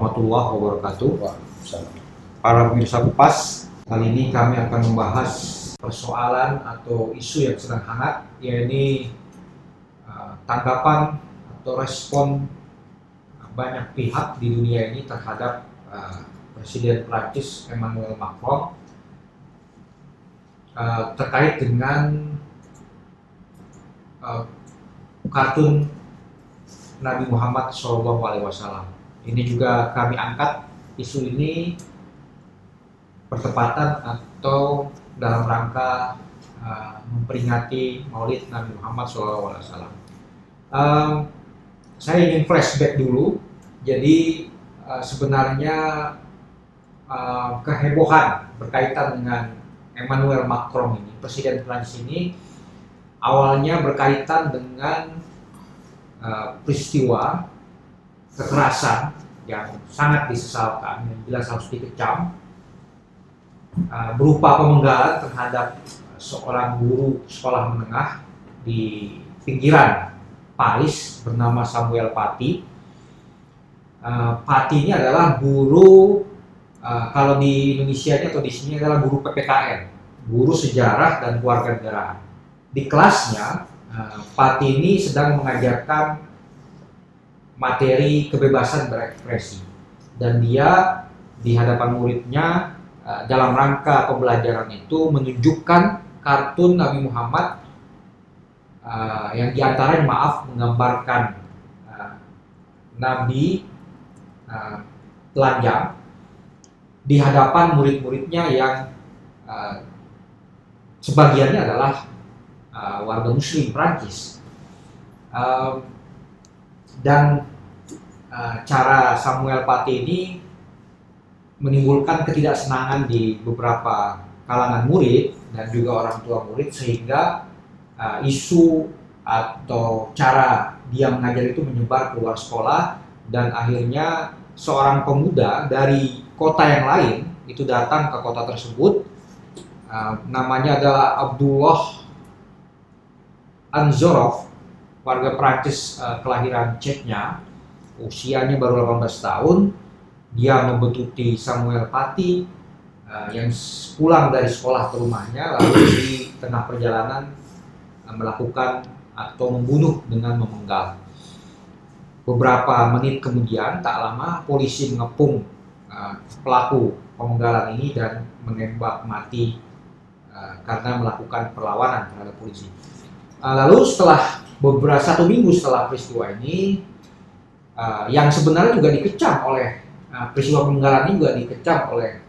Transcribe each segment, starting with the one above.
Warahmatullahi wabarakatuh. Para pemirsa Kupas, kali ini kami akan membahas persoalan atau isu yang sedang hangat, yaitu uh, tanggapan atau respon banyak pihak di dunia ini terhadap uh, Presiden Prancis Emmanuel Macron uh, terkait dengan kartun Nabi Muhammad SAW. Ini juga kami angkat isu ini bertepatan atau dalam rangka uh, memperingati Maulid Nabi Muhammad SAW. Um, saya ingin flashback dulu. Jadi uh, sebenarnya uh, kehebohan berkaitan dengan Emmanuel Macron ini, Presiden Prancis ini, awalnya berkaitan dengan uh, peristiwa kekerasan yang sangat disesalkan, yang jelas harus dikecam, uh, berupa pemenggalan terhadap seorang guru sekolah menengah di pinggiran Paris bernama Samuel Paty. Uh, Paty ini adalah guru uh, kalau di Indonesia atau di sini adalah guru PPKN, guru sejarah dan keluarga negaraan. Di kelasnya, uh, Paty ini sedang mengajarkan materi kebebasan berekspresi. Dan dia di hadapan muridnya uh, dalam rangka pembelajaran itu menunjukkan kartun Nabi Muhammad uh, yang di antaranya maaf menggambarkan uh, Nabi telanjang di hadapan murid-muridnya yang sebagiannya adalah warga Muslim Prancis dan uh, cara Samuel Paty ini menimbulkan ketidaksenangan di beberapa kalangan murid dan juga orang tua murid sehingga uh, isu atau cara dia mengajar itu menyebar keluar sekolah dan akhirnya seorang pemuda dari kota yang lain itu datang ke kota tersebut uh, namanya adalah Abdullah Anzorov warga Prancis uh, kelahiran Ceknya usianya baru 18 tahun dia membetuti Samuel Paty uh, yang pulang dari sekolah ke rumahnya lalu di tengah perjalanan melakukan atau membunuh dengan memenggal. Beberapa menit kemudian, tak lama polisi mengepung uh, pelaku pemenggalan ini dan menembak mati uh, karena melakukan perlawanan terhadap polisi. Uh, lalu setelah beberapa satu minggu setelah peristiwa ini, uh, yang sebenarnya juga dikecam oleh uh, peristiwa pemenggalan ini juga dikecam oleh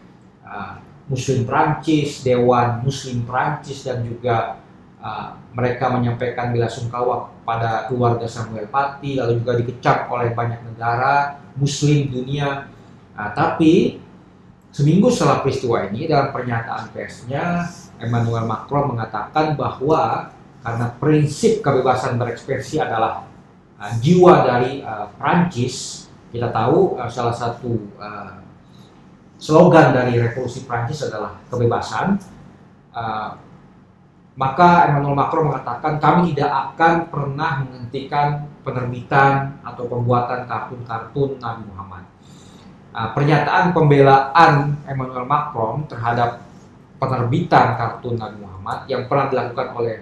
uh, Muslim Prancis, Dewan Muslim Prancis dan juga Uh, mereka menyampaikan bela sungkawa pada keluarga Samuel Paty, lalu juga dikecap oleh banyak negara Muslim dunia. Uh, tapi seminggu setelah peristiwa ini, dalam pernyataan persnya, Emmanuel Macron mengatakan bahwa karena prinsip kebebasan berekspresi adalah uh, jiwa dari uh, Prancis, kita tahu uh, salah satu uh, slogan dari revolusi Prancis adalah kebebasan. Uh, maka Emmanuel Macron mengatakan kami tidak akan pernah menghentikan penerbitan atau pembuatan kartun-kartun Nabi Muhammad. Nah, pernyataan pembelaan Emmanuel Macron terhadap penerbitan kartun Nabi Muhammad yang pernah dilakukan oleh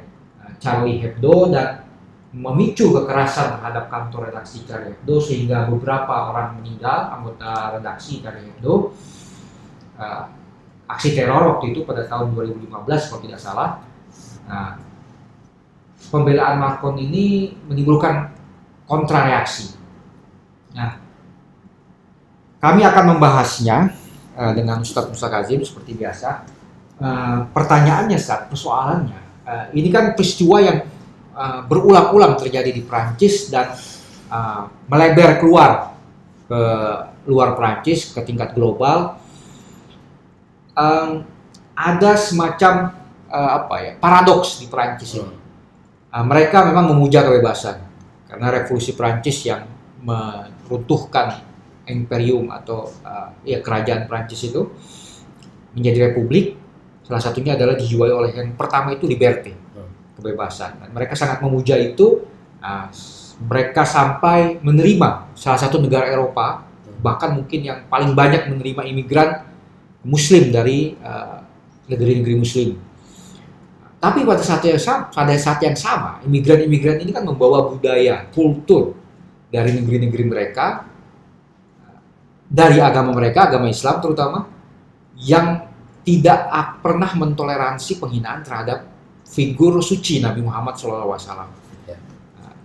uh, Charlie Hebdo dan memicu kekerasan terhadap kantor redaksi Charlie Hebdo sehingga beberapa orang meninggal anggota redaksi Charlie Hebdo. Uh, aksi teror waktu itu pada tahun 2015 kalau tidak salah Nah, pembelaan Macron ini menimbulkan kontrareaksi. Nah, kami akan membahasnya uh, dengan Ustadz Musa Kazim seperti biasa. Uh, pertanyaannya saat persoalannya, uh, ini kan peristiwa yang uh, berulang-ulang terjadi di Prancis dan uh, melebar keluar ke luar Prancis ke tingkat global. Um, ada semacam uh, apa ya paradoks di Prancis ini. Uh, mereka memang memuja kebebasan karena revolusi Prancis yang meruntuhkan imperium atau uh, ya kerajaan Prancis itu menjadi republik. Salah satunya adalah dijual oleh yang pertama itu liberty, kebebasan. Dan mereka sangat memuja itu. Uh, Mereka sampai menerima salah satu negara Eropa, bahkan mungkin yang paling banyak menerima imigran Muslim dari uh, negeri-negeri Muslim. Tapi pada saat yang sama, pada saat yang sama, imigran-imigran ini kan membawa budaya, kultur dari negeri-negeri mereka, dari agama mereka, agama Islam terutama, yang tidak pernah mentoleransi penghinaan terhadap figur suci Nabi Muhammad SAW. Ya.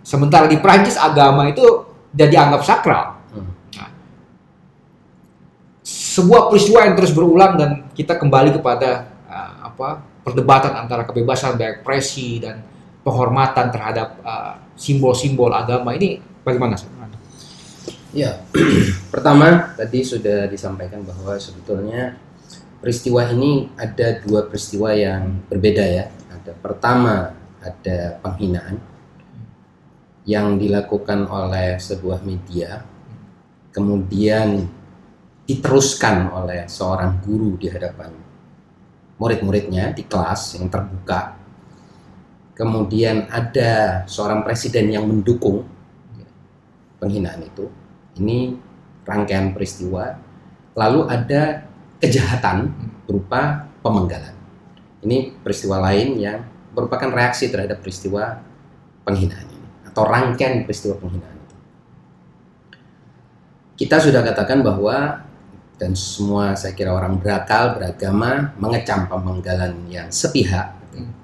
Sementara di Prancis agama itu jadi dianggap sakral. Hmm. Nah, sebuah peristiwa yang terus berulang dan kita kembali kepada uh, apa perdebatan antara kebebasan berekspresi dan penghormatan terhadap uh, simbol-simbol uh, agama ini bagaimana? Ya, pertama tadi sudah disampaikan bahwa sebetulnya peristiwa ini ada dua peristiwa yang berbeda ya. Ada pertama ada penghinaan yang dilakukan oleh sebuah media, kemudian diteruskan oleh seorang guru di hadapan murid-muridnya di kelas yang terbuka. Kemudian ada seorang presiden yang mendukung penghinaan itu. Ini rangkaian peristiwa. Lalu ada kejahatan berupa pemenggalan. Ini peristiwa lain yang merupakan reaksi terhadap peristiwa penghinaan ini atau rangkaian peristiwa penghinaan itu. Kita sudah katakan bahwa dan semua saya kira orang berakal beragama mengecam pemenggalan yang sepihak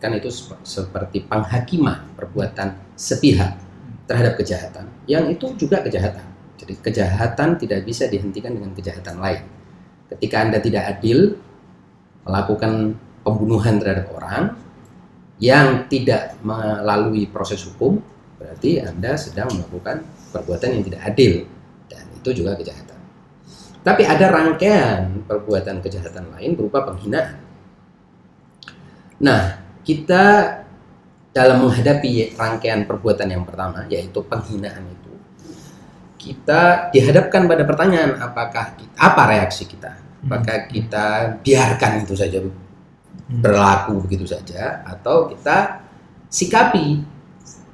kan itu seperti penghakiman perbuatan sepihak terhadap kejahatan yang itu juga kejahatan jadi kejahatan tidak bisa dihentikan dengan kejahatan lain ketika anda tidak adil melakukan pembunuhan terhadap orang yang tidak melalui proses hukum berarti anda sedang melakukan perbuatan yang tidak adil dan itu juga kejahatan tapi ada rangkaian perbuatan kejahatan lain berupa penghinaan. Nah, kita dalam menghadapi rangkaian perbuatan yang pertama, yaitu penghinaan itu, kita dihadapkan pada pertanyaan apakah apa reaksi kita? Apakah kita biarkan itu saja. Berlaku begitu saja, atau kita sikapi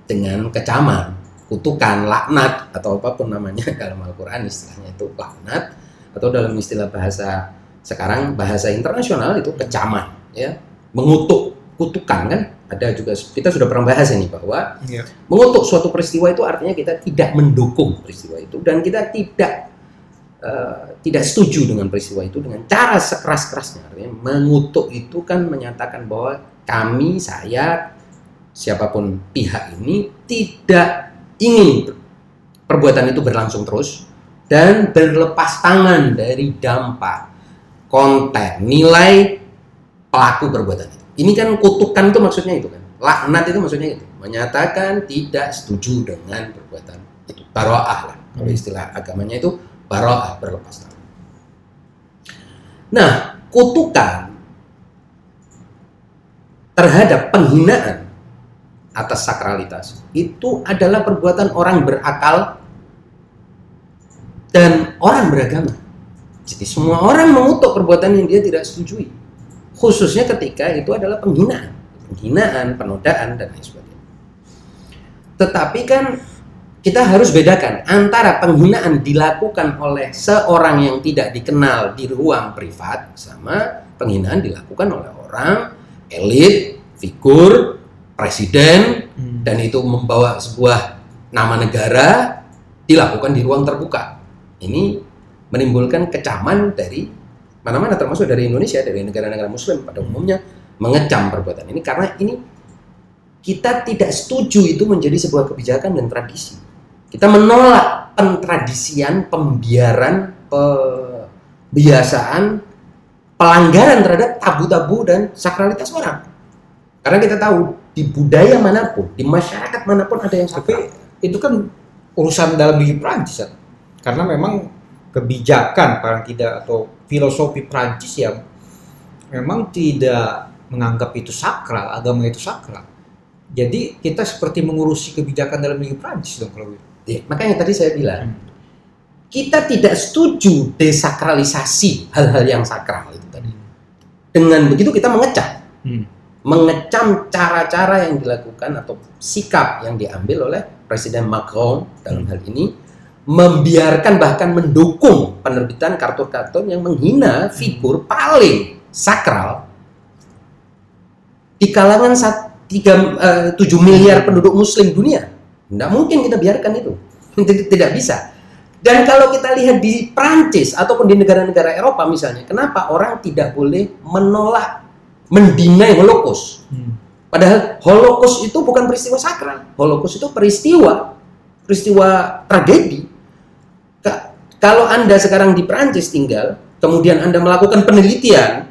dengan kecaman, kutukan, laknat atau apa pun namanya dalam Al-Quran istilahnya itu laknat atau dalam istilah bahasa sekarang bahasa internasional itu kecaman ya. Mengutuk kutukan kan? Ada juga kita sudah pernah bahas ini bahwa ya. mengutuk suatu peristiwa itu artinya kita tidak mendukung peristiwa itu dan kita tidak uh, tidak setuju dengan peristiwa itu dengan cara sekeras kerasnya artinya mengutuk itu kan menyatakan bahwa kami saya siapa pun pihak ini tidak ingin perbuatan itu berlangsung terus dan berlepas tangan dari dampak konten nilai pelaku perbuatan itu. Ini kan kutukan itu maksudnya itu kan. Laknat itu maksudnya itu. Menyatakan tidak setuju dengan perbuatan itu. Baro'ah lah. Kalau istilah agamanya itu baro'ah berlepas tangan. Nah, kutukan terhadap penghinaan atas sakralitas itu adalah perbuatan orang berakal dan orang beragama. Jadi semua orang mengutuk perbuatan yang dia tidak setujui. Khususnya ketika itu adalah penghinaan. Penghinaan, penodaan, dan lain sebagainya. Tetapi kan kita harus bedakan antara penghinaan dilakukan oleh seorang yang tidak dikenal di ruang privat sama penghinaan dilakukan oleh orang elit, figur, presiden, hmm. dan itu membawa sebuah nama negara dilakukan di ruang terbuka ini menimbulkan kecaman dari mana-mana termasuk dari Indonesia dari negara-negara Muslim pada umumnya mengecam perbuatan ini karena ini kita tidak setuju itu menjadi sebuah kebijakan dan tradisi. Kita menolak pentradisian, pembiaran, kebiasaan, pelanggaran terhadap tabu-tabu dan sakralitas orang. Karena kita tahu di budaya mana pun, di masyarakat mana pun ada yang sakral. Tapi itu kan urusan dalam diri Prancis karena memang kebijakan paling tidak atau filosofi Prancis yang memang tidak menganggap itu sakral, agama itu sakral. Jadi kita seperti mengurusi kebijakan dalam negeri Prancis dong kalau gitu. Ya, makanya tadi saya bilang hmm. kita tidak setuju desakralisasi hal-hal yang sakral itu tadi. Dengan begitu kita mengecam, hmm. mengecam cara-cara yang dilakukan atau sikap yang diambil oleh Presiden Macron dalam hal ini membiarkan bahkan mendukung penerbitan kartun-kartun yang menghina figur paling sakral di kalangan sat- tiga, eh, 7 miliar penduduk muslim dunia. Tidak mungkin kita biarkan itu. Tidak- bisa. Dan kalau kita lihat di Prancis ataupun di negara-negara Eropa misalnya, kenapa orang tidak boleh menolak, mendinai Holocaust? Hmm. Padahal Holocaust itu bukan peristiwa sakral. Holocaust itu peristiwa peristiwa tragedi. Ka- Kalau Anda sekarang di Prancis tinggal, kemudian Anda melakukan penelitian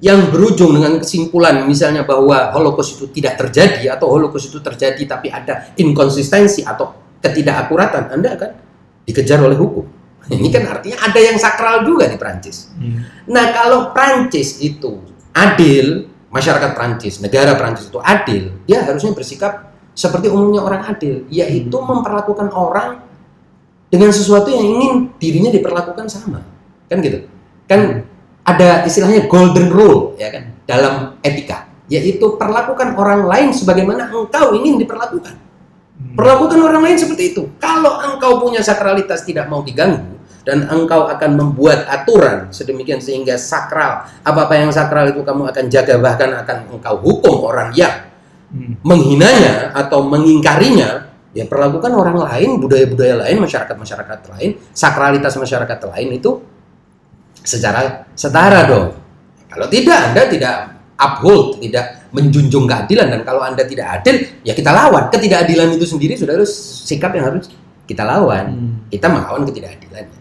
yang berujung dengan kesimpulan misalnya bahwa Holocaust itu tidak terjadi atau Holocaust itu terjadi tapi ada inkonsistensi atau ketidakakuratan, Anda akan dikejar oleh hukum. Ini kan artinya ada yang sakral juga di Prancis. Hmm. Nah, kalau Prancis itu adil, masyarakat Prancis, negara Prancis itu adil, dia harusnya bersikap seperti umumnya orang adil, yaitu memperlakukan orang dengan sesuatu yang ingin dirinya diperlakukan sama. Kan gitu. Kan ada istilahnya golden rule ya kan dalam etika, yaitu perlakukan orang lain sebagaimana engkau ingin diperlakukan. Hmm. Perlakukan orang lain seperti itu. Kalau engkau punya sakralitas tidak mau diganggu dan engkau akan membuat aturan sedemikian sehingga sakral apa-apa yang sakral itu kamu akan jaga bahkan akan engkau hukum orang yang Hmm. menghinanya atau mengingkarinya ya perlakukan orang lain budaya-budaya lain masyarakat-masyarakat lain sakralitas masyarakat lain itu secara setara dong kalau tidak anda tidak uphold tidak menjunjung keadilan dan kalau anda tidak adil ya kita lawan ketidakadilan itu sendiri sudah harus sikap yang harus kita lawan Hmm. kita melawan ketidakadilannya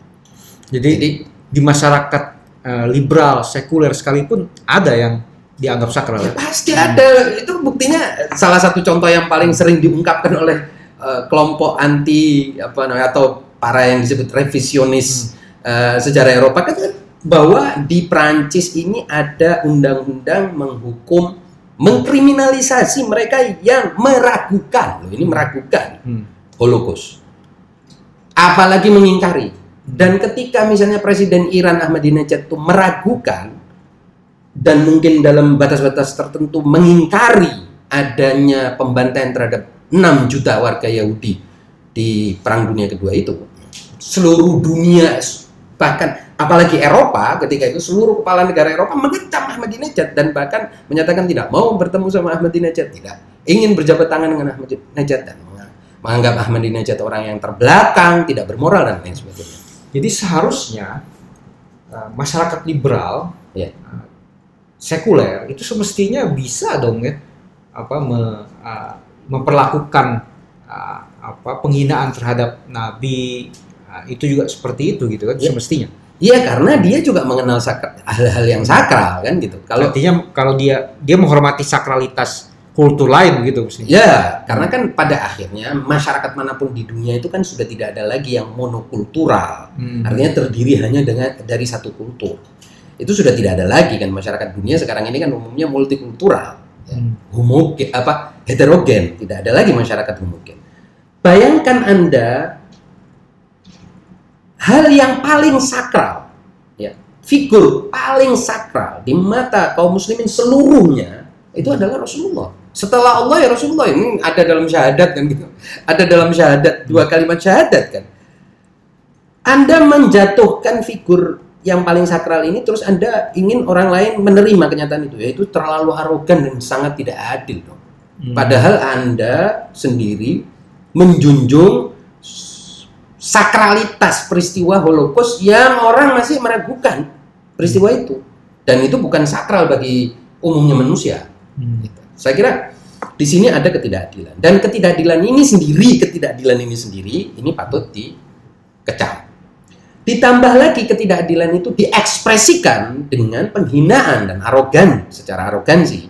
Jadi, jadi di masyarakat eh, liberal sekuler sekalipun ada yang dianggap sakral. Ya pasti ada. Itu buktinya salah satu contoh yang paling sering diungkapkan oleh eh, kelompok anti apa namanya atau para yang disebut revisionis eh, sejarah Eropa kan bahwa di Prancis ini ada undang-undang menghukum mengkriminalisasi mereka yang meragukan. Loh, ini meragukan Hmm. Holocaust. Apalagi mengingkari. Dan ketika misalnya Presiden Iran Ahmadinejad itu meragukan dan mungkin dalam batas-batas tertentu mengingkari adanya pembantaian terhadap 6 juta warga Yahudi di Perang Dunia Kedua itu. Seluruh dunia bahkan apalagi Eropa ketika itu seluruh kepala negara Eropa mengecam Ahmadinejad dan bahkan menyatakan tidak mau bertemu sama Ahmadinejad, tidak ingin berjabat tangan dengan Ahmadinejad dan meng- menganggap Ahmadinejad orang yang terbelakang, tidak bermoral dan lain sebagainya. Jadi seharusnya uh, masyarakat liberal, Ya. uh, sekuler itu semestinya bisa dong ya apa me- uh, memperlakukan uh, apa penghinaan terhadap nabi uh, itu juga seperti itu gitu kan Ya. semestinya. Iya karena dia juga mengenal hal-hal yang sakral kan gitu. Kalau Artinya kalau dia dia menghormati sakralitas kultur lain gitu mestinya. Ya, karena kan pada akhirnya masyarakat mana pun di dunia itu kan sudah tidak ada lagi yang monokultural. Hmm. Artinya terdiri hanya dengan dari satu kultur. Itu sudah tidak ada lagi kan masyarakat dunia sekarang ini kan umumnya multikultural, Hmm. homogen apa heterogen, tidak ada lagi masyarakat homogen. Bayangkan Anda hal yang paling sakral, ya, figur paling sakral di mata kaum muslimin seluruhnya itu adalah Rasulullah. Setelah Allah ya Rasulullah ini ada dalam syahadat kan gitu. Ada dalam syahadat dua kalimat syahadat kan. Anda menjatuhkan figur yang paling sakral ini terus Anda ingin orang lain menerima kenyataan itu ya itu terlalu arogan dan sangat tidak adil dong. Hmm. Padahal Anda sendiri menjunjung sakralitas peristiwa Holocaust yang orang masih meragukan peristiwa itu. Dan itu bukan sakral bagi umumnya manusia. Hmm. Gitu. Saya kira di sini ada ketidakadilan. Dan ketidakadilan ini sendiri, ketidakadilan ini sendiri, ini patut dikecam. Ditambah lagi ketidakadilan itu diekspresikan dengan penghinaan dan arogan, secara arogansi.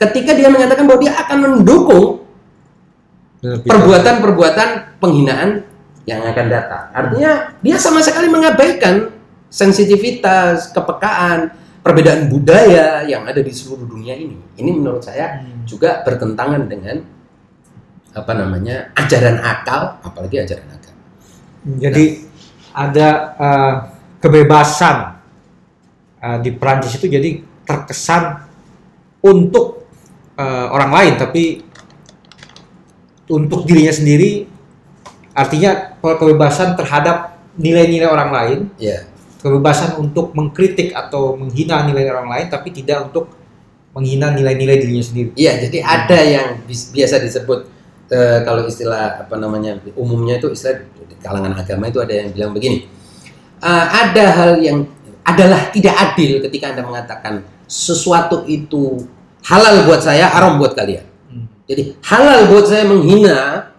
Ketika dia menyatakan bahwa dia akan mendukung perbuatan-perbuatan penghinaan yang akan datang. Artinya dia sama sekali mengabaikan sensitivitas, kepekaan, perbedaan budaya yang ada di seluruh dunia ini. Ini menurut saya Hmm. juga bertentangan dengan apa namanya ajaran akal, apalagi ajaran agama. Jadi ada uh, kebebasan uh, di Prancis itu jadi terkesan untuk uh, orang lain tapi untuk dirinya sendiri artinya kebebasan terhadap nilai-nilai orang lain, Ya. kebebasan untuk mengkritik atau menghina nilai orang lain, tapi tidak untuk menghina nilai-nilai dirinya sendiri. Iya, jadi ada yang biasa disebut eh, kalau istilah apa namanya umumnya itu istilah di kalangan agama itu ada yang bilang begini. eh, ada hal yang adalah tidak adil ketika Anda mengatakan sesuatu itu halal buat saya, haram buat kalian. Hmm. Jadi halal buat saya menghina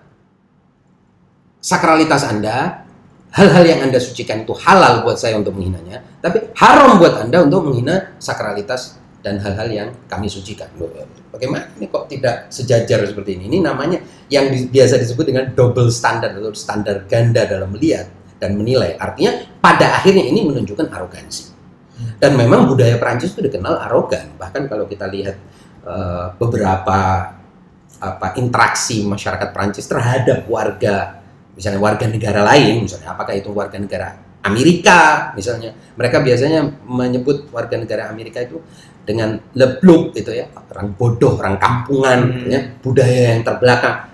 sakralitas Anda, hal-hal yang Anda sucikan itu halal buat saya untuk menghinanya, tapi haram buat Anda untuk menghina sakralitas dan hal-hal yang kami sucikan. Bagaimana ini kok tidak sejajar seperti ini? Ini namanya yang biasa disebut dengan double standard atau standar ganda dalam melihat dan menilai. Artinya pada akhirnya ini menunjukkan arogansi. Dan memang budaya Perancis itu dikenal arogan. Bahkan kalau kita lihat eh, beberapa apa interaksi masyarakat Perancis terhadap warga misalnya warga negara lain misalnya apakah itu warga negara Amerika misalnya mereka biasanya menyebut warga negara Amerika itu dengan lebluk gitu ya orang bodoh orang kampungan Hmm. gitu ya budaya yang terbelakang.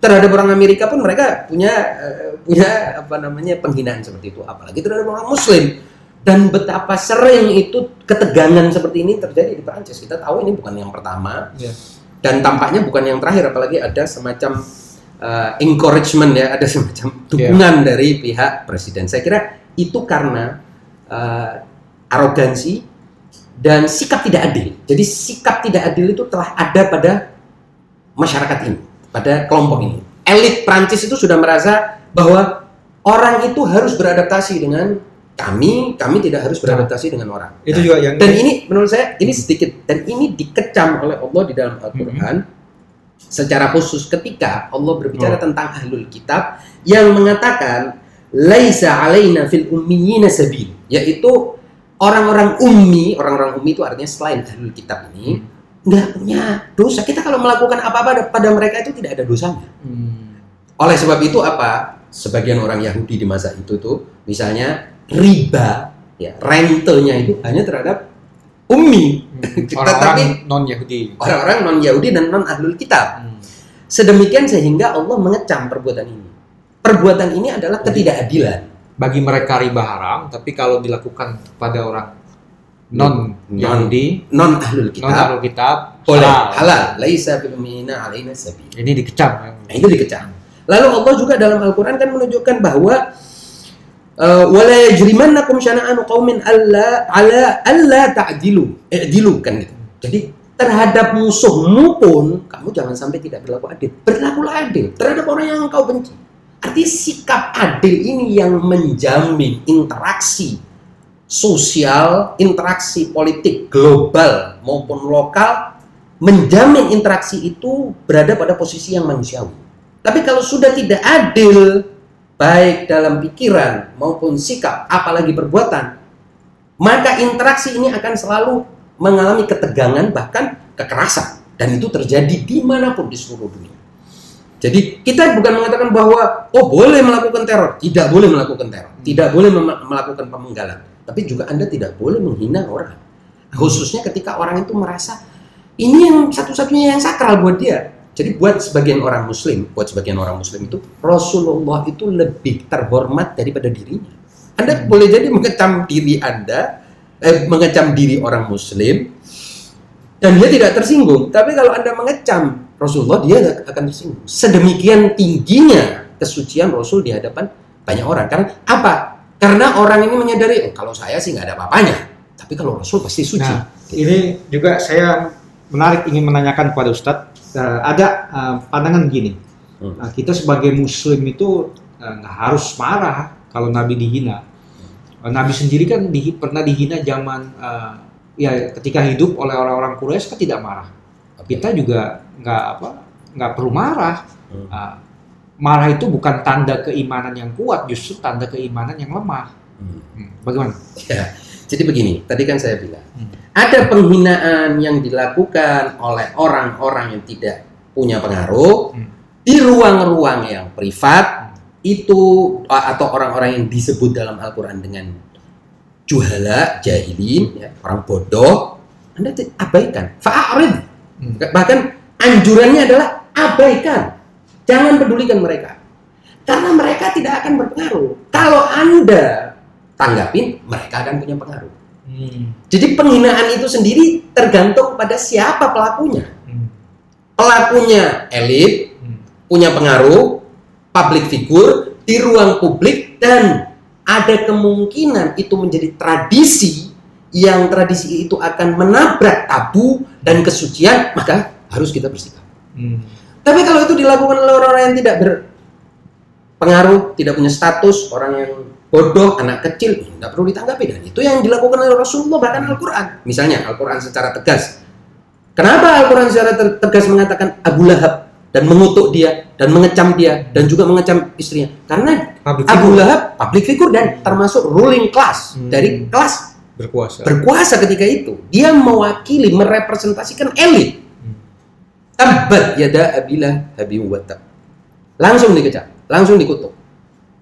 Terhadap orang Amerika pun mereka punya eh, punya apa namanya penghinaan seperti itu. Apalagi terhadap orang Muslim. Dan betapa sering itu ketegangan seperti ini terjadi di Perancis. Kita tahu ini bukan yang pertama. Iya. dan tampaknya bukan yang terakhir apalagi ada semacam uh, encouragement ya ada semacam dukungan dari pihak presiden. Saya kira itu karena uh, arogansi dan sikap tidak adil. Jadi sikap tidak adil itu telah ada pada masyarakat ini pada kelompok ini. Elit Prancis itu sudah merasa bahwa orang itu harus beradaptasi dengan kami kami tidak harus beradaptasi dengan orang. Itu Nah, juga yang dan ini menurut saya ini sedikit dan ini dikecam oleh Allah di dalam Al-Qur'an secara khusus ketika Allah berbicara Oh. tentang ahlul kitab yang mengatakan laisa alaina fil ummiyina sabil yaitu orang-orang ummi orang-orang ummi itu artinya selain ahlul kitab ini nggak punya dosa kita kalau melakukan apa-apa pada mereka itu tidak ada dosanya Hmm. oleh sebab itu apa? Sebagian orang Yahudi di masa itu tuh misalnya riba ya rentenya itu hanya terhadap ummi Hmm. Orang-orang non Yahudi. orang-orang non Yahudi dan non ahlul kitab. Hmm. Sedemikian sehingga Allah mengecam perbuatan ini. Perbuatan ini adalah ketidakadilan. Bagi mereka riba haram, tapi kalau dilakukan kepada orang non Yahudi, Non ahlul non kitab Ahlul kitab, boleh halal. Laisa bil mu'minina alaina sabil. Ini dikecam. Nah, itu dikecam. Lalu Allah juga dalam Al-Qur'an kan menunjukkan bahwa wala yajrimannakum syana'anu qaumin alla ala alla ta'dilu. I'dilu kan gitu. Jadi terhadap musuhmu pun kamu jangan sampai tidak berlaku adil. Berlakulah adil terhadap orang yang engkau benci. Artinya sikap adil ini yang menjamin interaksi sosial, interaksi politik global maupun lokal menjamin interaksi itu berada pada posisi yang manusiawi. Tapi kalau sudah tidak adil, baik dalam pikiran maupun sikap, apalagi perbuatan, maka interaksi ini akan selalu mengalami ketegangan bahkan kekerasan. Dan itu terjadi di mana pun di seluruh dunia. Jadi kita bukan mengatakan bahwa oh boleh melakukan teror, tidak boleh melakukan teror, tidak boleh melakukan pemenggalan, tapi juga anda tidak boleh menghina orang, khususnya ketika orang itu merasa ini yang satu-satunya yang sakral buat dia. Jadi buat sebagian orang Muslim, buat sebagian orang Muslim itu Rasulullah itu lebih terhormat daripada dirinya. Anda boleh jadi mengecam diri Anda, eh, mengecam diri orang Muslim, dan dia tidak tersinggung. Tapi kalau Anda mengecam Rasulullah, dia akan tersinggung. Sedemikian tingginya kesucian Rasul di hadapan banyak orang. Karena apa? Karena orang ini menyadari, oh, kalau saya sih nggak ada apa-apanya. Tapi kalau Rasul pasti suci. Nah, ini juga saya menarik ingin menanyakan kepada Ustadz. Eh, ada eh, pandangan gini, Hmm. Nah, kita sebagai Muslim itu eh, nggak harus marah kalau Nabi dihina. Eh, Nabi sendiri kan di- pernah dihina zaman eh, ya ketika hidup oleh orang-orang Quraisy kan tidak marah. Kita juga nggak apa nggak perlu marah. Hmm. Ah, marah itu bukan tanda keimanan yang kuat, justru tanda keimanan yang lemah. Hmm. Hmm, Bagaimana? Ya, jadi begini, tadi kan saya bilang, Hmm. Ada penghinaan yang dilakukan oleh orang-orang yang tidak punya pengaruh Hmm. di ruang-ruang yang privat itu atau orang-orang yang disebut dalam Al-Quran dengan juhala, jahilin, ya, orang bodoh, Anda abaikan, fa'arid. Hmm. Bahkan anjurannya adalah abaikan, jangan pedulikan mereka. Karena mereka tidak akan berpengaruh. Kalau Anda tanggapin, mereka akan punya pengaruh. Hmm. Jadi penghinaan itu sendiri tergantung pada siapa pelakunya. Hmm. Pelakunya elit, Hmm. punya pengaruh, public figure di ruang publik dan ada kemungkinan itu menjadi tradisi yang tradisi itu akan menabrak tabu dan kesucian, maka harus kita bersikap. Hmm. Tapi kalau itu dilakukan oleh orang-orang yang tidak berpengaruh, tidak punya status, orang yang bodoh, anak kecil, nggak perlu ditanggapi dan itu yang dilakukan oleh Rasulullah bahkan Al-Quran. Misalnya Al-Quran secara tegas. Kenapa Al-Quran secara tegas mengatakan Abu Lahab dan mengutuk dia dan mengecam dia dan juga mengecam istrinya? Karena Public Abu figure Lahab public figure dan termasuk ruling class Hmm. dari kelas berkuasa. berkuasa ketika itu. Dia mewakili, merepresentasikan elit. Hmm. Tabat yada abila habim watab. Langsung dikecam, langsung dikutuk.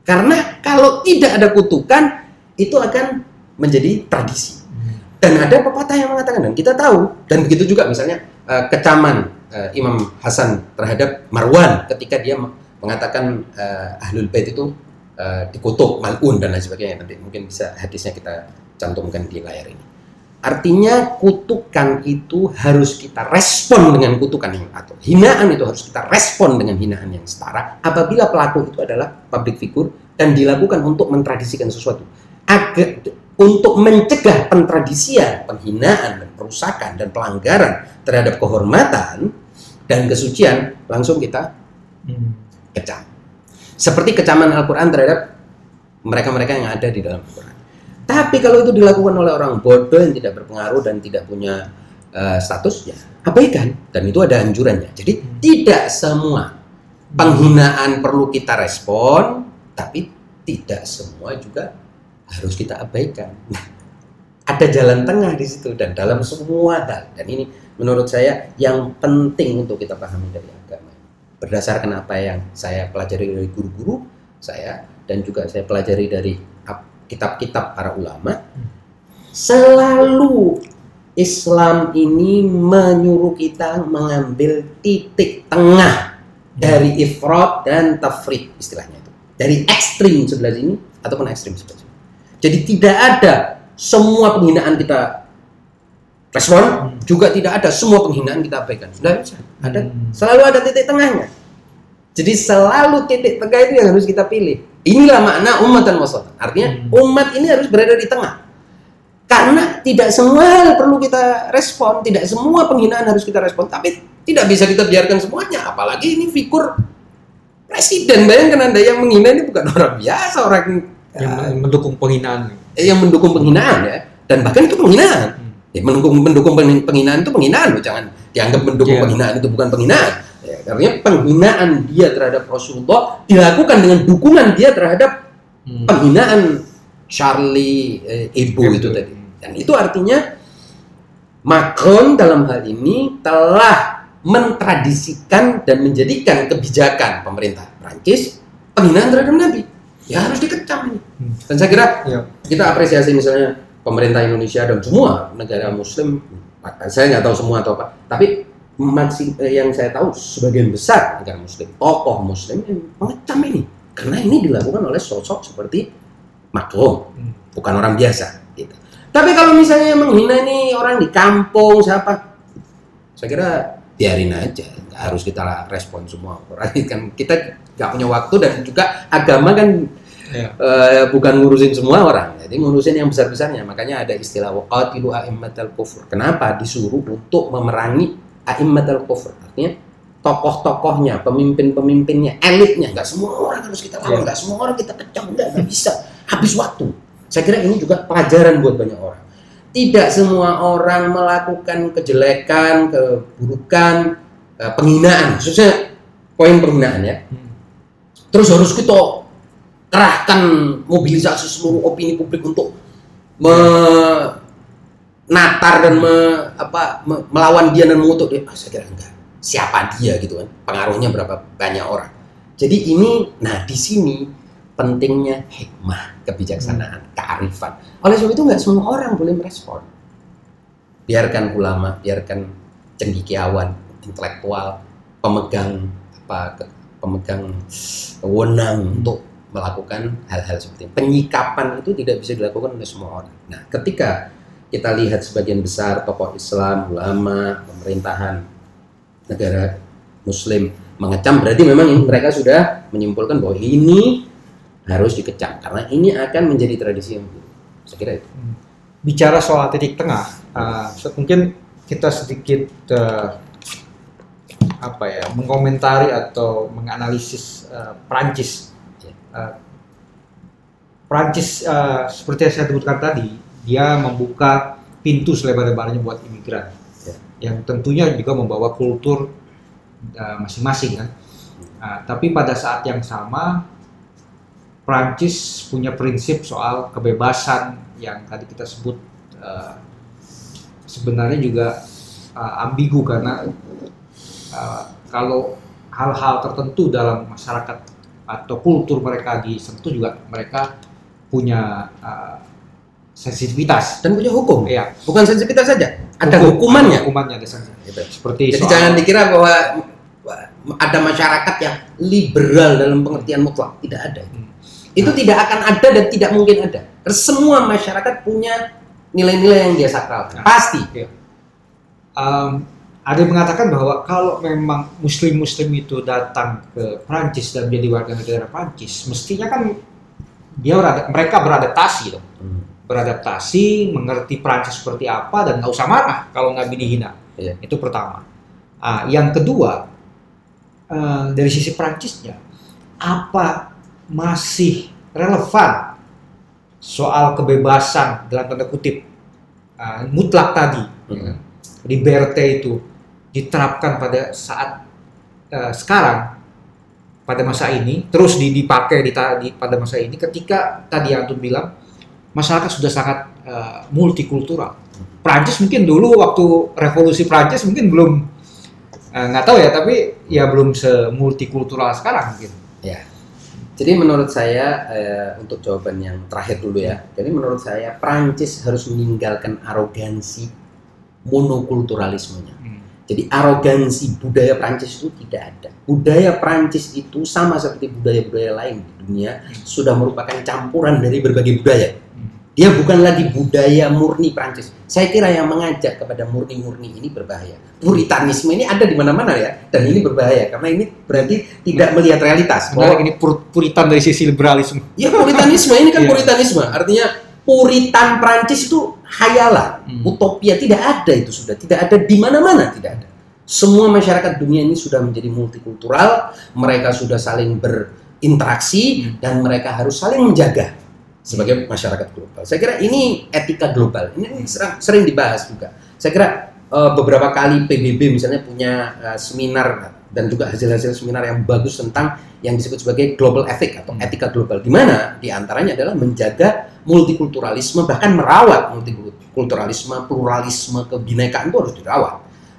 Karena kalau tidak ada kutukan, itu akan menjadi tradisi. Dan ada pepatah yang mengatakan, dan kita tahu, dan begitu juga misalnya eh, kecaman eh, Imam Hasan terhadap Marwan ketika dia me- mengatakan eh, Ahlul Bait itu dikutuk, mal'un dan lain sebagainya. Nanti mungkin bisa hadisnya kita cantumkan di layar ini. Artinya kutukan itu harus kita respon dengan kutukan yang atau hinaan itu harus kita respon dengan hinaan yang setara apabila pelaku itu adalah public figure dan dilakukan untuk mentradisikan sesuatu. Agar untuk mencegah pentradisian, penghinaan dan perusakan dan pelanggaran terhadap kehormatan dan kesucian langsung kita Hmm. kecam. Seperti kecaman Al-Quran terhadap mereka-mereka yang ada di dalam Al-Quran. Tapi kalau itu dilakukan oleh orang bodoh yang tidak berpengaruh dan tidak punya eh, status, ya abaikan. Dan itu ada anjurannya. Jadi tidak semua penghinaan perlu kita respon, tapi tidak semua juga harus kita abaikan. Nah, ada jalan tengah di situ dan dalam semua hal. Dan ini menurut saya yang penting untuk kita pahami dari agama. Berdasarkan apa yang saya pelajari dari guru-guru saya dan juga saya pelajari dari kitab-kitab para ulama, selalu Islam ini menyuruh kita mengambil titik tengah dari ifrat dan tafrid istilahnya itu. Dari ekstrim sebelah sini ataupun ekstrim sebelah sini. Jadi tidak ada semua penghinaan kita respon, Hmm. juga tidak ada semua penghinaan kita abaikan. Sudah bisa. Ada Hmm. selalu ada titik tengahnya. Jadi selalu titik tengah itu yang harus kita pilih. Inilah makna umat dan wasatan. Artinya Hmm. umat ini harus berada di tengah. Karena tidak semua hal perlu kita respon, tidak semua penghinaan harus kita respon, tapi tidak bisa kita biarkan semuanya. Apalagi ini figur presiden. Bayangkan Anda yang menghina ini bukan orang biasa, orang Yang eh, mendukung penghinaan. yang mendukung penghinaan ya. Dan bahkan itu penghinaan. Hmm. Ya, mendukung mendukung penghin- penghinaan itu penghinaan loh, jangan dianggap mendukung Iya. penghinaan itu bukan penghinaan. Ya, karena penghinaan dia terhadap Rasulullah dilakukan dengan dukungan dia terhadap Hmm. penghinaan Charlie eh, Hebdo Hebdo. itu tadi. Dan itu artinya Macron dalam hal ini telah mentradisikan dan menjadikan kebijakan pemerintah Prancis penghinaan terhadap Nabi. Ya harus dikecam ini. Hmm. Dan saya kira Iya. kita apresiasi misalnya pemerintah Indonesia dan semua negara Muslim. Saya nggak tahu semua atau apa, tapi masih eh, yang saya tahu sebagian besar negara Muslim, tokoh Muslim yang mengecam ini karena ini dilakukan oleh sosok seperti Macron, Hmm. bukan orang biasa. Gitu. Tapi kalau misalnya menghina ini orang di kampung siapa, saya kira biarin aja, nggak harus kita respon semua orang kan kita nggak punya waktu dan juga agama kan Iya. eh, bukan ngurusin semua orang, jadi ngurusin yang besar-besarnya. Makanya ada istilah waqatilu a'immatal kufur. Kenapa disuruh untuk memerangi a'immatal kufur? Artinya tokoh-tokohnya, pemimpin-pemimpinnya, elitnya. Nggak semua orang harus kita lawan, Iya. nggak semua orang kita kecam, nggak, nggak bisa. Habis waktu. Saya kira ini juga pelajaran buat banyak orang. Tidak semua orang melakukan kejelekan, keburukan, eh, penghinaan, khususnya poin penghinaan ya Hmm. terus harus kita kerahkan mobilisasi seluruh opini publik untuk menatar dan me, apa, me- melawan dia dan mengutuk dia. Ah, saya kira enggak. Siapa dia gitu kan? Pengaruhnya berapa banyak orang. Jadi ini, nah di sini pentingnya hikmah, kebijaksanaan, kearifan. Oleh sebab itu nggak semua orang boleh merespon. Biarkan ulama, biarkan cendikiawan, intelektual, pemegang apa pemegang wewenang untuk melakukan hal-hal seperti ini. Penyikapan itu tidak bisa dilakukan oleh semua orang. Nah, ketika kita lihat sebagian besar tokoh Islam, ulama, pemerintahan negara Muslim mengecam, berarti memang mereka sudah menyimpulkan bahwa ini harus dikecam karena ini akan menjadi tradisi yang buruk. Saya kira itu. Bicara soal titik tengah, uh, mungkin kita sedikit uh, apa ya mengomentari atau menganalisis uh, Prancis. Uh, Prancis uh, seperti yang saya sebutkan tadi, dia membuka pintu selebar-lebarnya buat imigran, Ya. yang tentunya juga membawa kultur uh, masing-masing kan. Uh, tapi pada saat yang sama, Prancis punya prinsip soal kebebasan yang tadi kita sebut uh, sebenarnya juga uh, ambigu karena uh, kalau hal-hal tertentu dalam masyarakat atau kultur mereka disentuh juga mereka punya uh, sensitivitas. Dan punya hukum. Ya, Bukan sensitivitas saja, ada hukum, hukumannya. Hukumannya ada sanksi. Gitu. Seperti Jadi soal- jangan dikira bahwa ada masyarakat yang liberal dalam pengertian mutlak, tidak ada. Hmm. Itu tidak akan ada dan tidak mungkin ada. Semua masyarakat punya nilai-nilai yang dia sakralkan. Nah. Pasti. Um, ada yang mengatakan bahwa kalau memang muslim-muslim itu datang ke Prancis dan menjadi warga negara Prancis, mestinya kan dia berada, mereka beradaptasi dong. Hmm. beradaptasi, mengerti Prancis seperti apa dan nggak usah marah kalau nggak dihina. Iya. Itu pertama. Ah, yang kedua eh, dari sisi Prancisnya, apa masih relevan soal kebebasan dalam tanda kutip ah, mutlak tadi, ya Mhm. kan? liberté itu diterapkan pada saat eh, sekarang pada masa ini terus di- dipakai di, di- pada masa ini ketika tadi yang antum bilang masyarakat sudah sangat eh, multikultural. Prancis mungkin dulu waktu revolusi Prancis mungkin belum eh, nggak tahu ya tapi ya belum semultikultural sekarang mungkin. Ya. Jadi menurut saya eh, untuk jawaban yang terakhir dulu ya. Jadi menurut saya Prancis harus meninggalkan arogansi monokulturalismenya. Jadi arogansi budaya Prancis itu tidak ada. Budaya Prancis itu sama seperti budaya-budaya lain di dunia sudah merupakan campuran dari berbagai budaya. Dia bukan lagi budaya murni Prancis. Saya kira yang mengajak kepada murni-murni ini berbahaya. Puritanisme ini ada di mana-mana ya, dan ini berbahaya karena ini berarti tidak melihat realitas. Bahwa, ini pur- puritan dari sisi liberalisme. ya puritanisme ini kan Iya. puritanisme, artinya puritan Prancis itu hayalan, Hmm. utopia tidak ada itu sudah, tidak ada di mana-mana tidak ada. Semua masyarakat dunia ini sudah menjadi multikultural, mereka sudah saling berinteraksi Hmm. dan mereka harus saling menjaga sebagai masyarakat global. Saya kira ini etika global. Ini sering, sering dibahas juga. Saya kira eh, beberapa kali PBB misalnya punya eh, seminar dan juga hasil-hasil seminar yang bagus tentang yang disebut sebagai global ethic atau Hmm. etika global. Di mana di antaranya adalah menjaga multikulturalisme bahkan merawat multikulturalisme, pluralisme, kebinekaan itu harus dirawat.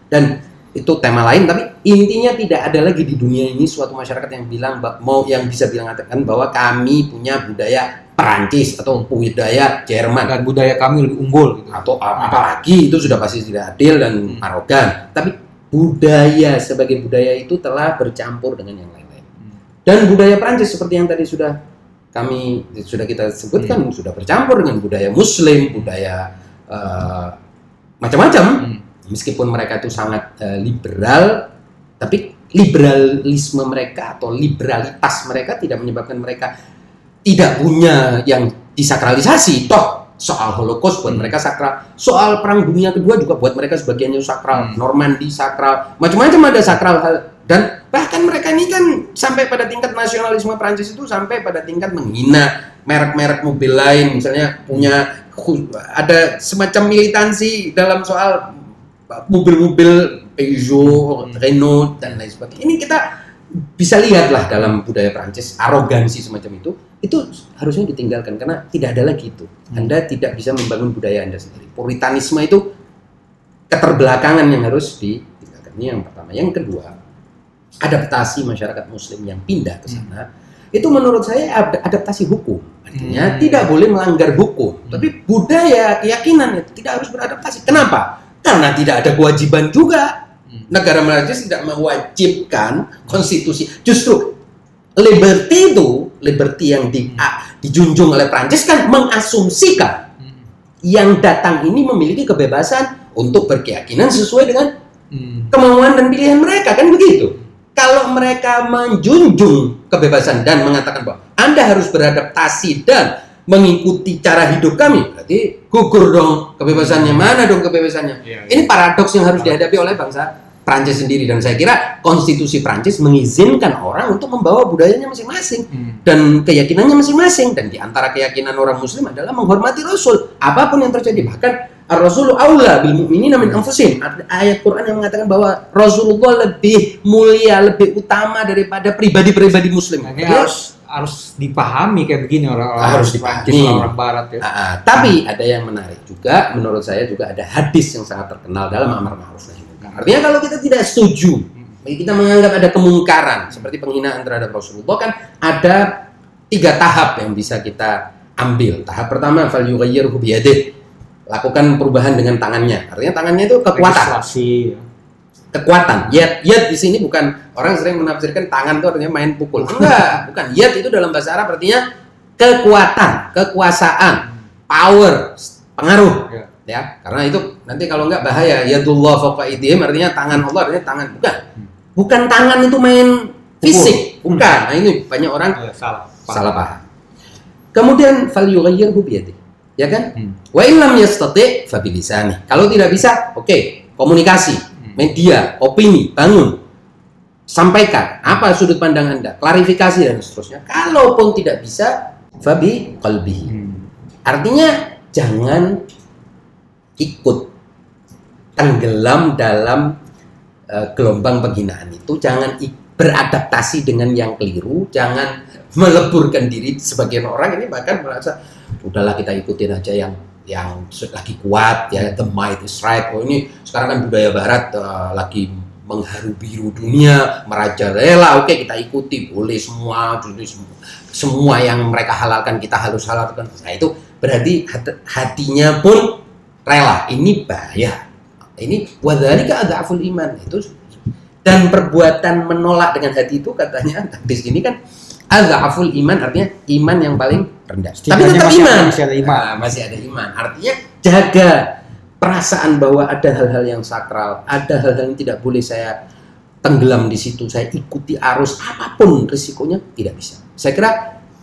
Dan itu tema lain tapi intinya tidak ada lagi di dunia ini suatu masyarakat yang bilang mau yang bisa bilang katakan bahwa kami punya budaya Perancis atau budaya Jerman Dan budaya kami lebih unggul gitu. atau a- apalagi itu sudah pasti tidak adil dan Hmm. arogan tapi budaya sebagai budaya itu telah bercampur dengan yang lain-lain dan budaya Prancis seperti yang tadi sudah kami sudah kita sebutkan Hmm. sudah bercampur dengan budaya Muslim budaya eh, macam-macam Hmm. meskipun mereka itu sangat eh, liberal tapi liberalisme mereka atau liberalitas mereka tidak menyebabkan mereka tidak punya yang disakralisasi toh soal Holocaust buat Hmm. mereka sakral soal perang dunia kedua juga buat mereka sebagiannya sakral Hmm. Normandy sakral macam-macam ada sakral hal dan bahkan mereka ini kan sampai pada tingkat nasionalisme Prancis itu sampai pada tingkat menghina merek-merek mobil lain misalnya punya ada semacam militansi dalam soal mobil-mobil Peugeot, Hmm. Renault dan lain sebagainya. Ini kita bisa lihatlah dalam budaya Prancis arogansi semacam itu itu harusnya ditinggalkan karena tidak ada lagi itu. Hmm. Anda tidak bisa membangun budaya Anda sendiri. Puritanisme itu keterbelakangan yang harus ditinggalkan. Ini yang pertama. Yang kedua, adaptasi masyarakat muslim yang pindah ke sana itu menurut saya ad- adaptasi hukum. Artinya Hmm. tidak boleh melanggar hukum, Hmm. tapi budaya, keyakinan itu tidak harus beradaptasi. Kenapa? Karena tidak ada kewajiban juga Hmm. Negara Prancis tidak mewajibkan konstitusi. Justru liberty itu, liberty yang di, Hmm. a- dijunjung oleh Prancis kan mengasumsikan Hmm. yang datang ini memiliki kebebasan untuk berkeyakinan sesuai dengan Hmm. kemauan dan pilihan mereka kan begitu. Kalau mereka menjunjung kebebasan dan mengatakan bahwa Anda harus beradaptasi dan mengikuti cara hidup kami, berarti gugur dong kebebasannya. Mana dong kebebasannya? Iya, iya. Ini paradoks yang harus dihadapi oleh bangsa Prancis sendiri dan saya kira konstitusi Prancis mengizinkan orang untuk membawa budayanya masing-masing Hmm. dan keyakinannya masing-masing dan di antara keyakinan orang muslim adalah menghormati rasul apa pun yang terjadi bahkan ar-rasulu aula bil mu'minina min anfusihim ayat Quran yang mengatakan bahwa Rasulullah lebih mulia lebih utama daripada pribadi-pribadi muslim Nah, Jadi, harus harus dipahami kayak begini orang-orang Harus Prancis, dipahami. orang Barat ya. Ah, ah. tapi ada yang menarik juga menurut saya juga ada hadis yang sangat terkenal dalam amar ma'ruf nahi artinya kalau kita tidak setuju kita menganggap ada kemungkaran seperti penghinaan terhadap Rasulullah kan ada tiga tahap yang bisa kita ambil. Tahap pertama fal yughayyirhu biyadih. Lakukan perubahan dengan tangannya. Artinya tangannya itu kekuatan, Legislasi. kekuatan. Yat yat di sini bukan orang sering menafsirkan tangan itu artinya main pukul. Enggak, bukan. Yat itu dalam bahasa Arab artinya kekuatan, kekuasaan, power, pengaruh. Ya. Ya, karena itu nanti kalau enggak bahaya. Yadullah fawqa aydihim artinya tangan Allah artinya tangan. Bukan. Bukan tangan itu main fisik, Pukul. bukan. Nah, ini banyak orang Ya, salah. Paham. salah paham. Kemudian fal yughayyirhu. Ya kan? Hmm. Wa illam yastati fa bilisani. Kalau tidak bisa, oke, komunikasi, Hmm. media, opini, bangun. Sampaikan apa sudut pandang Anda, klarifikasi dan seterusnya. Kalaupun tidak bisa, fabi qalbihi. Hmm. Artinya jangan ikut tenggelam dalam eh, gelombang penghinaan itu, jangan beradaptasi dengan yang keliru, jangan meleburkan diri sebagian orang ini bahkan merasa udahlah kita ikutin aja yang yang lagi kuat ya the might is right. Oh ini sekarang kan budaya barat eh, lagi mengharu biru dunia merajalela oke kita ikuti boleh semua jadi semua, semua yang mereka halalkan kita harus halalkan nah itu berarti hat- hatinya pun rela ini bahaya ini wadhalika adhaful iman itu dan perbuatan menolak dengan hati itu katanya di sini kan adhaful iman artinya iman yang paling rendah tapi tetap masih ada- iman masih ada iman. Nah, masih ada iman artinya jaga perasaan bahwa ada hal-hal yang sakral ada hal-hal yang tidak boleh saya tenggelam di situ saya ikuti arus apa pun risikonya tidak bisa saya kira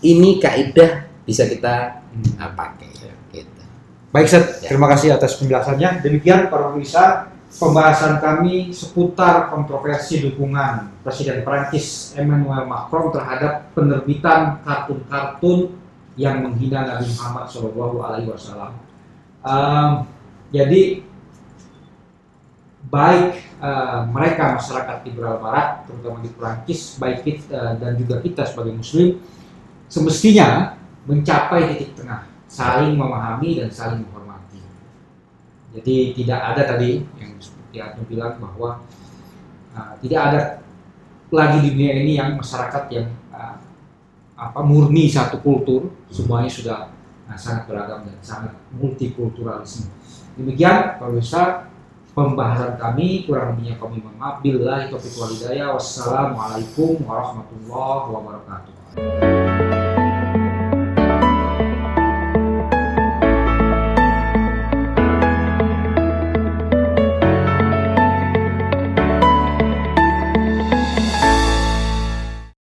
ini kaidah bisa kita Hmm. pakai. Baik, Seth. Ya. Terima kasih atas penjelasannya. Demikian para pemirsa, pembahasan kami seputar kontroversi dukungan Presiden Prancis Emmanuel Macron terhadap penerbitan kartun-kartun yang menghina Nabi Muhammad Shallallahu Alaihi Wasallam. Ehm, jadi baik eh, mereka masyarakat liberal Barat, terutama di Prancis, baik kita dan juga kita sebagai Muslim, semestinya mencapai titik tengah, saling memahami dan saling menghormati. Jadi tidak ada tadi yang seperti Anu bilang bahwa uh, tidak ada lagi di dunia ini yang masyarakat yang uh, apa murni satu kultur, semuanya sudah uh, sangat beragam dan sangat multikulturalisme. Demikian pemirsa pembahasan kami kurang lebihnya kami mohon maaf hidayah wassalamualaikum warahmatullahi wabarakatuh.